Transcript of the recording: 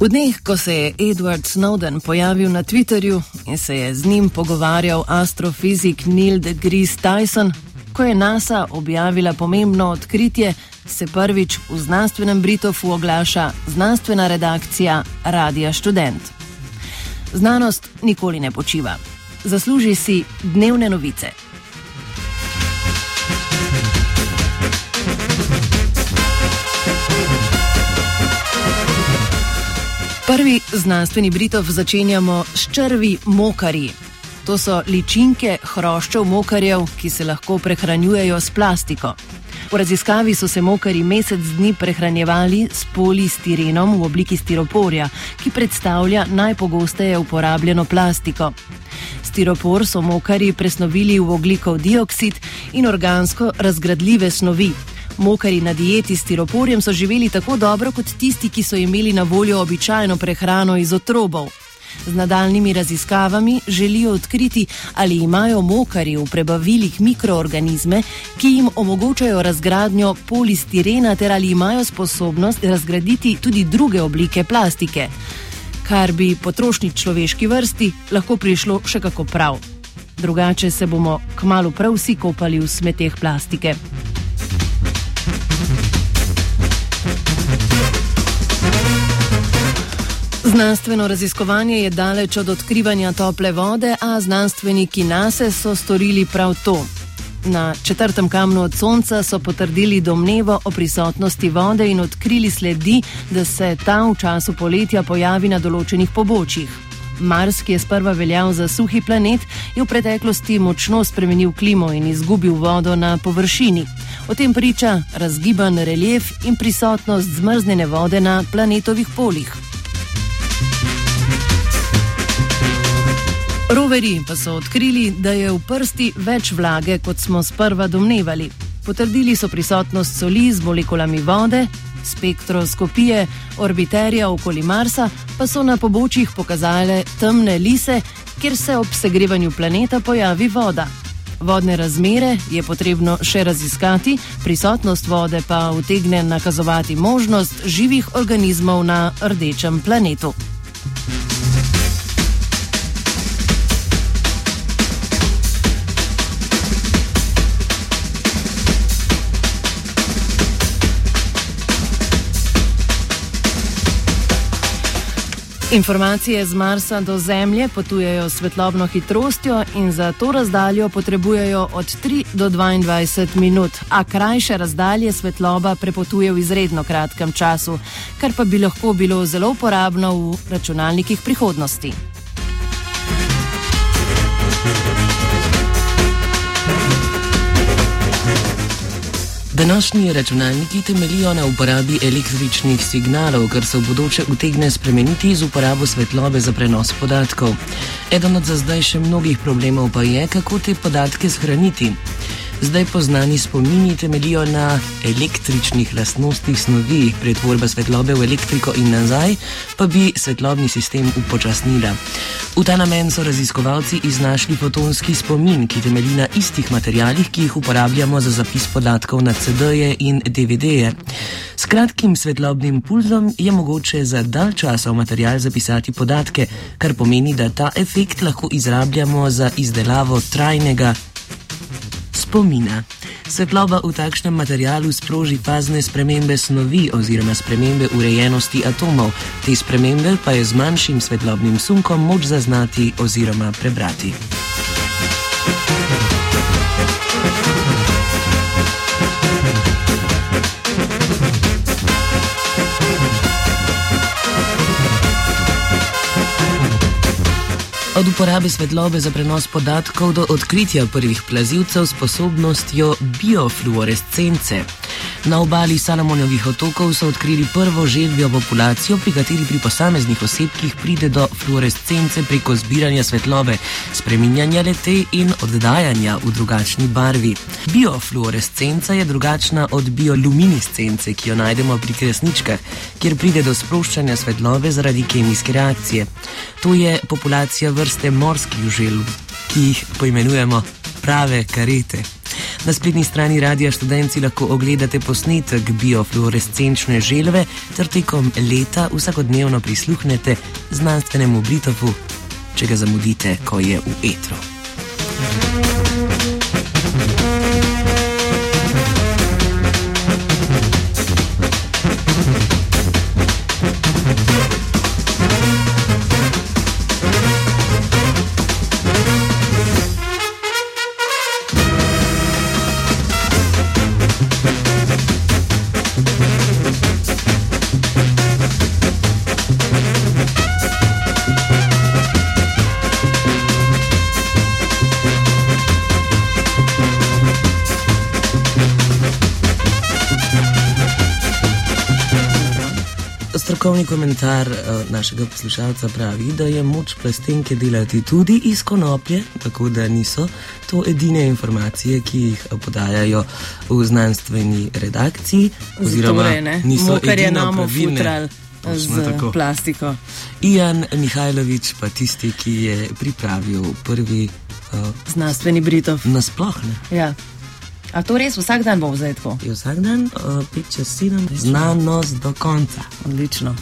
V dneh, ko se je Edward Snowden pojavil na Twitterju in se je z njim pogovarjal astrofizik Neil deGrasse Tyson, ko je NASA objavila pomembno odkritje, se prvič v znanstvenem Britofu oglaša znanstvena redakcija Radia Student. Znanost nikoli ne počiva. Zasluži si dnevne novice. Prvi znanstveni Britov začenjamo s črvi mokarji. To so ličinke hroščev mokarjev, ki se lahko prehranjujejo s plastiko. V raziskavi so se mokari mesec dni prehranjevali s polistirenom v obliki stiroporja, ki predstavlja najpogosteje uporabljeno plastiko. Stiropor so mokari presnovili v oglikov dioksid in organsko razgradljive snovi. Mokari na dieti s stiroporjem so živeli tako dobro kot tisti, ki so imeli na voljo običajno prehrano iz otrobov. Z nadaljnimi raziskavami želijo odkriti, ali imajo mokari v prebavilih mikroorganizme, ki jim omogočajo razgradnjo polistirena, ter ali imajo sposobnost razgraditi tudi druge oblike plastike, kar bi potrošni človeški vrsti lahko prišlo še kako prav. Drugače se bomo kmalo prav vsi kopali v smeteh plastike. Znanstveno raziskovanje je daleč od odkrivanja tople vode, a znanstveniki NASA so storili prav to. Na četrtem kamnu od Sonca so potrdili domnevo o prisotnosti vode in odkrili sledi, da se ta v času poletja pojavi na določenih pobočjih. Mars, ki je sprva veljal za suhi planet, je v preteklosti močno spremenil klimo in izgubil vodo na površini. O tem priča razgiban relief in prisotnost zmrznjene vode na planetovih polih. Roveri pa so odkrili, da je v prsti več vlage, kot smo sprva domnevali. Potrdili so prisotnost soli z molekulami vode, spektroskopije orbiterja okoli Marsa pa so na pobočjih pokazale temne lise, kjer se ob segrevanju planeta pojavi voda. Vodne razmere je potrebno še raziskati, prisotnost vode pa utegne nakazovati možnost živih organizmov na rdečem planetu. Informacije z Marsa do Zemlje potujejo s svetlobno hitrostjo in za to razdaljo potrebujejo od 3 do 22 minut, a krajše razdalje svetloba prepotuje v izredno kratkem času, kar pa bi lahko bilo zelo uporabno v računalnikih prihodnosti. Današnji računalniki temeljijo na uporabi električnih signalov, kar se v bodoče utegne spremeniti z uporabo svetlobe za prenos podatkov. Eden od za zdaj še mnogih problemov pa je, kako te podatke shraniti. Zdaj poznani spomini temeljijo na električnih lastnostih snovi, pretvorba svetlobe v elektriko in nazaj, pa bi svetlobni sistem upočasnila. V ta namen so raziskovalci iznašli fotonski spomin, ki temelji na istih materijalih, ki jih uporabljamo za zapis podatkov na CD-je in DVD-je. S kratkim svetlobnim pulzom je mogoče za dalj časa v material zapisati podatke, kar pomeni, da ta efekt lahko izrabljamo za izdelavo trajnega spomina. Svetloba v takšnem materialu sproži fazne spremembe snovi oziroma spremembe urejenosti atomov. Te spremembe pa je z manjšim svetlobnim sunkom moč zaznati oziroma prebrati. Od uporabe svetlobe za prenos podatkov do odkritja prvih plazilcev s sposobnostjo biofluorescence. Na obali Salomonovih otokov so odkrili prvo želvjo populacijo, pri kateri pri posameznih osebkih pride do fluorescence preko zbiranja svetlobe, spreminjanja lete in oddajanja v drugačni barvi. Biofluorescenca je drugačna od bioluminescence, ki jo najdemo pri kresničkah, kjer pride do sproščanja svetlobe zaradi kemijske reakcije. To je populacija vrste morskih želv, ki jih poimenujemo prave karete. Na spletni strani Radia Študenci lahko ogledate posnetek biofluorescenčne želve ter tekom leta vsakodnevno prisluhnete znanstvenemu Britofu, če ga zamudite, ko je v etru. Strokovni komentar uh, našega poslušalca pravi, da je moč plastenke delati tudi iz konoplje, tako da niso to edine informacije, ki jih podajajo v znanstveni redakciji. Oziroma, torej, niso edine namo futral. Z tako. plastiko. Ijan Mihajlović, pa tisti, ki je pripravil prvi uh, znanstveni Britov. Nasplošno. Ja. A to res vsak dan bo vzet tako? Vsak dan, uh, 5 čez 7, znanost do konca. Odlično.